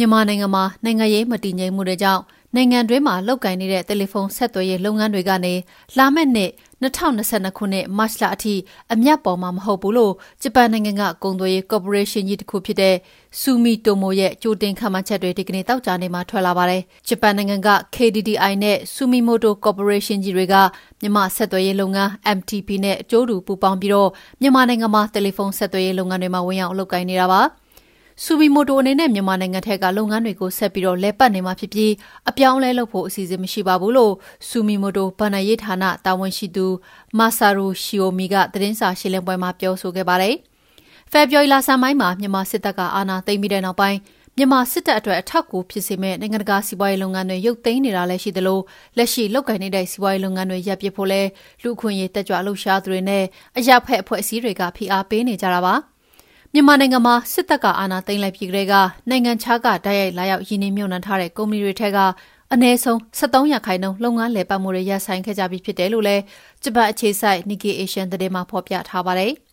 မြန်မာနိုင်ငံမှာနိုင်ငံရေးမတည်ငြိမ်မှုတွေကြောင့်နိုင်ငံတွင်းမှာလုပ်ကိုင်နေတဲ့တယ်လီဖုန်းဆက်သွယ်ရေးလုပ်ငန်းတွေကနေလာမယ့်နှစ်၂၀၂၂ခုနှစ်မတ်လအထိအမြတ်ပေါ်မှာမဟုတ်ဘူးလို့ဂျပန်နိုင်ငံကကုန်သွယ်ရေးကော်ပိုရေးရှင်းကြီးတစ်ခုဖြစ်တဲ့ဆူမီတိုမိုရဲ့ကြိုတင်ခန့်မှန်းချက်တွေဒီကနေ့သောကြာနေ့မှာထွက်လာပါတယ်။ဂျပန်နိုင်ငံက KDDI နဲ့ဆူမီမိုတိုကော်ပိုရေးရှင်းကြီးတွေကမြန်မာဆက်သွယ်ရေးလုပ်ငန်း MTP နဲ့အကျိုးတူပူးပေါင်းပြီးတော့မြန်မာနိုင်ငံမှာတယ်လီဖုန်းဆက်သွယ်ရေးလုပ်ငန်းတွေမှာဝင်ရောက်လုပ်ကိုင်နေတာပါ။ ဆူဘီမိုတိုအနေနဲ့မြန်မာနိုင်ငံထက်ကလုပ်ငန်းတွေကိုဆက်ပြီးတော့လဲပတ်နေမှာဖြစ်ပြီးအပြောင်းအလဲလုပ်ဖို့အစီအစဉ်မရှိပါဘူးလို့ဆူမီမိုတိုဗန်နာရေးဌာနတာဝန်ရှိသူမာဆာရူရှီယိုမီကသတင်းစာရှင်းလင်းပွဲမှာပြောဆိုခဲ့ပါတယ်။ဖေဖော်ဝါရီလဆန်းပိုင်းမှာမြန်မာစစ်တပ်ကအာဏာသိမ်းပြီးတဲ့နောက်ပိုင်းမြန်မာစစ်တပ်အတွက်အထောက်အကူဖြစ်စေမဲ့နိုင်ငံတကာစီးပွားရေးလုပ်ငန်းတွေရုပ်သိမ်းနေတာလည်းရှိသလိုလက်ရှိလုပ်ကိုင်နေတဲ့စီးပွားရေးလုပ်ငန်းတွေရပ်ပစ်ဖို့လဲလူခွင့်ရေးတက်ကြွလှုပ်ရှားသူတွေနဲ့အရာဖက်အဖွဲ့အစည်းတွေကဖိအားပေးနေကြတာပါ။ မြန်မာနိုင်ငံမှာစစ်တပ်ကအာဏာသိမ်းလိုက်ပြီးကတည်းကနိုင်ငံခြားကတိုက်ရိုက်လာရောက်ရင်းနှီးမြှုပ်နှံထားတဲ့ကုမ္ပဏီတွေထက်ကအနည်းဆုံး73ရာခိုင်နှုန်းလုပ်ငန်းလည်ပတ်မှုတွေရပ်ဆိုင်းခဲ့ကြပြီးဖြစ်တယ်လို့လည်းဂျပန်အခြေစိုက် Nikkei Asian သတင်းမှာဖော်ပြထားပါတယ်။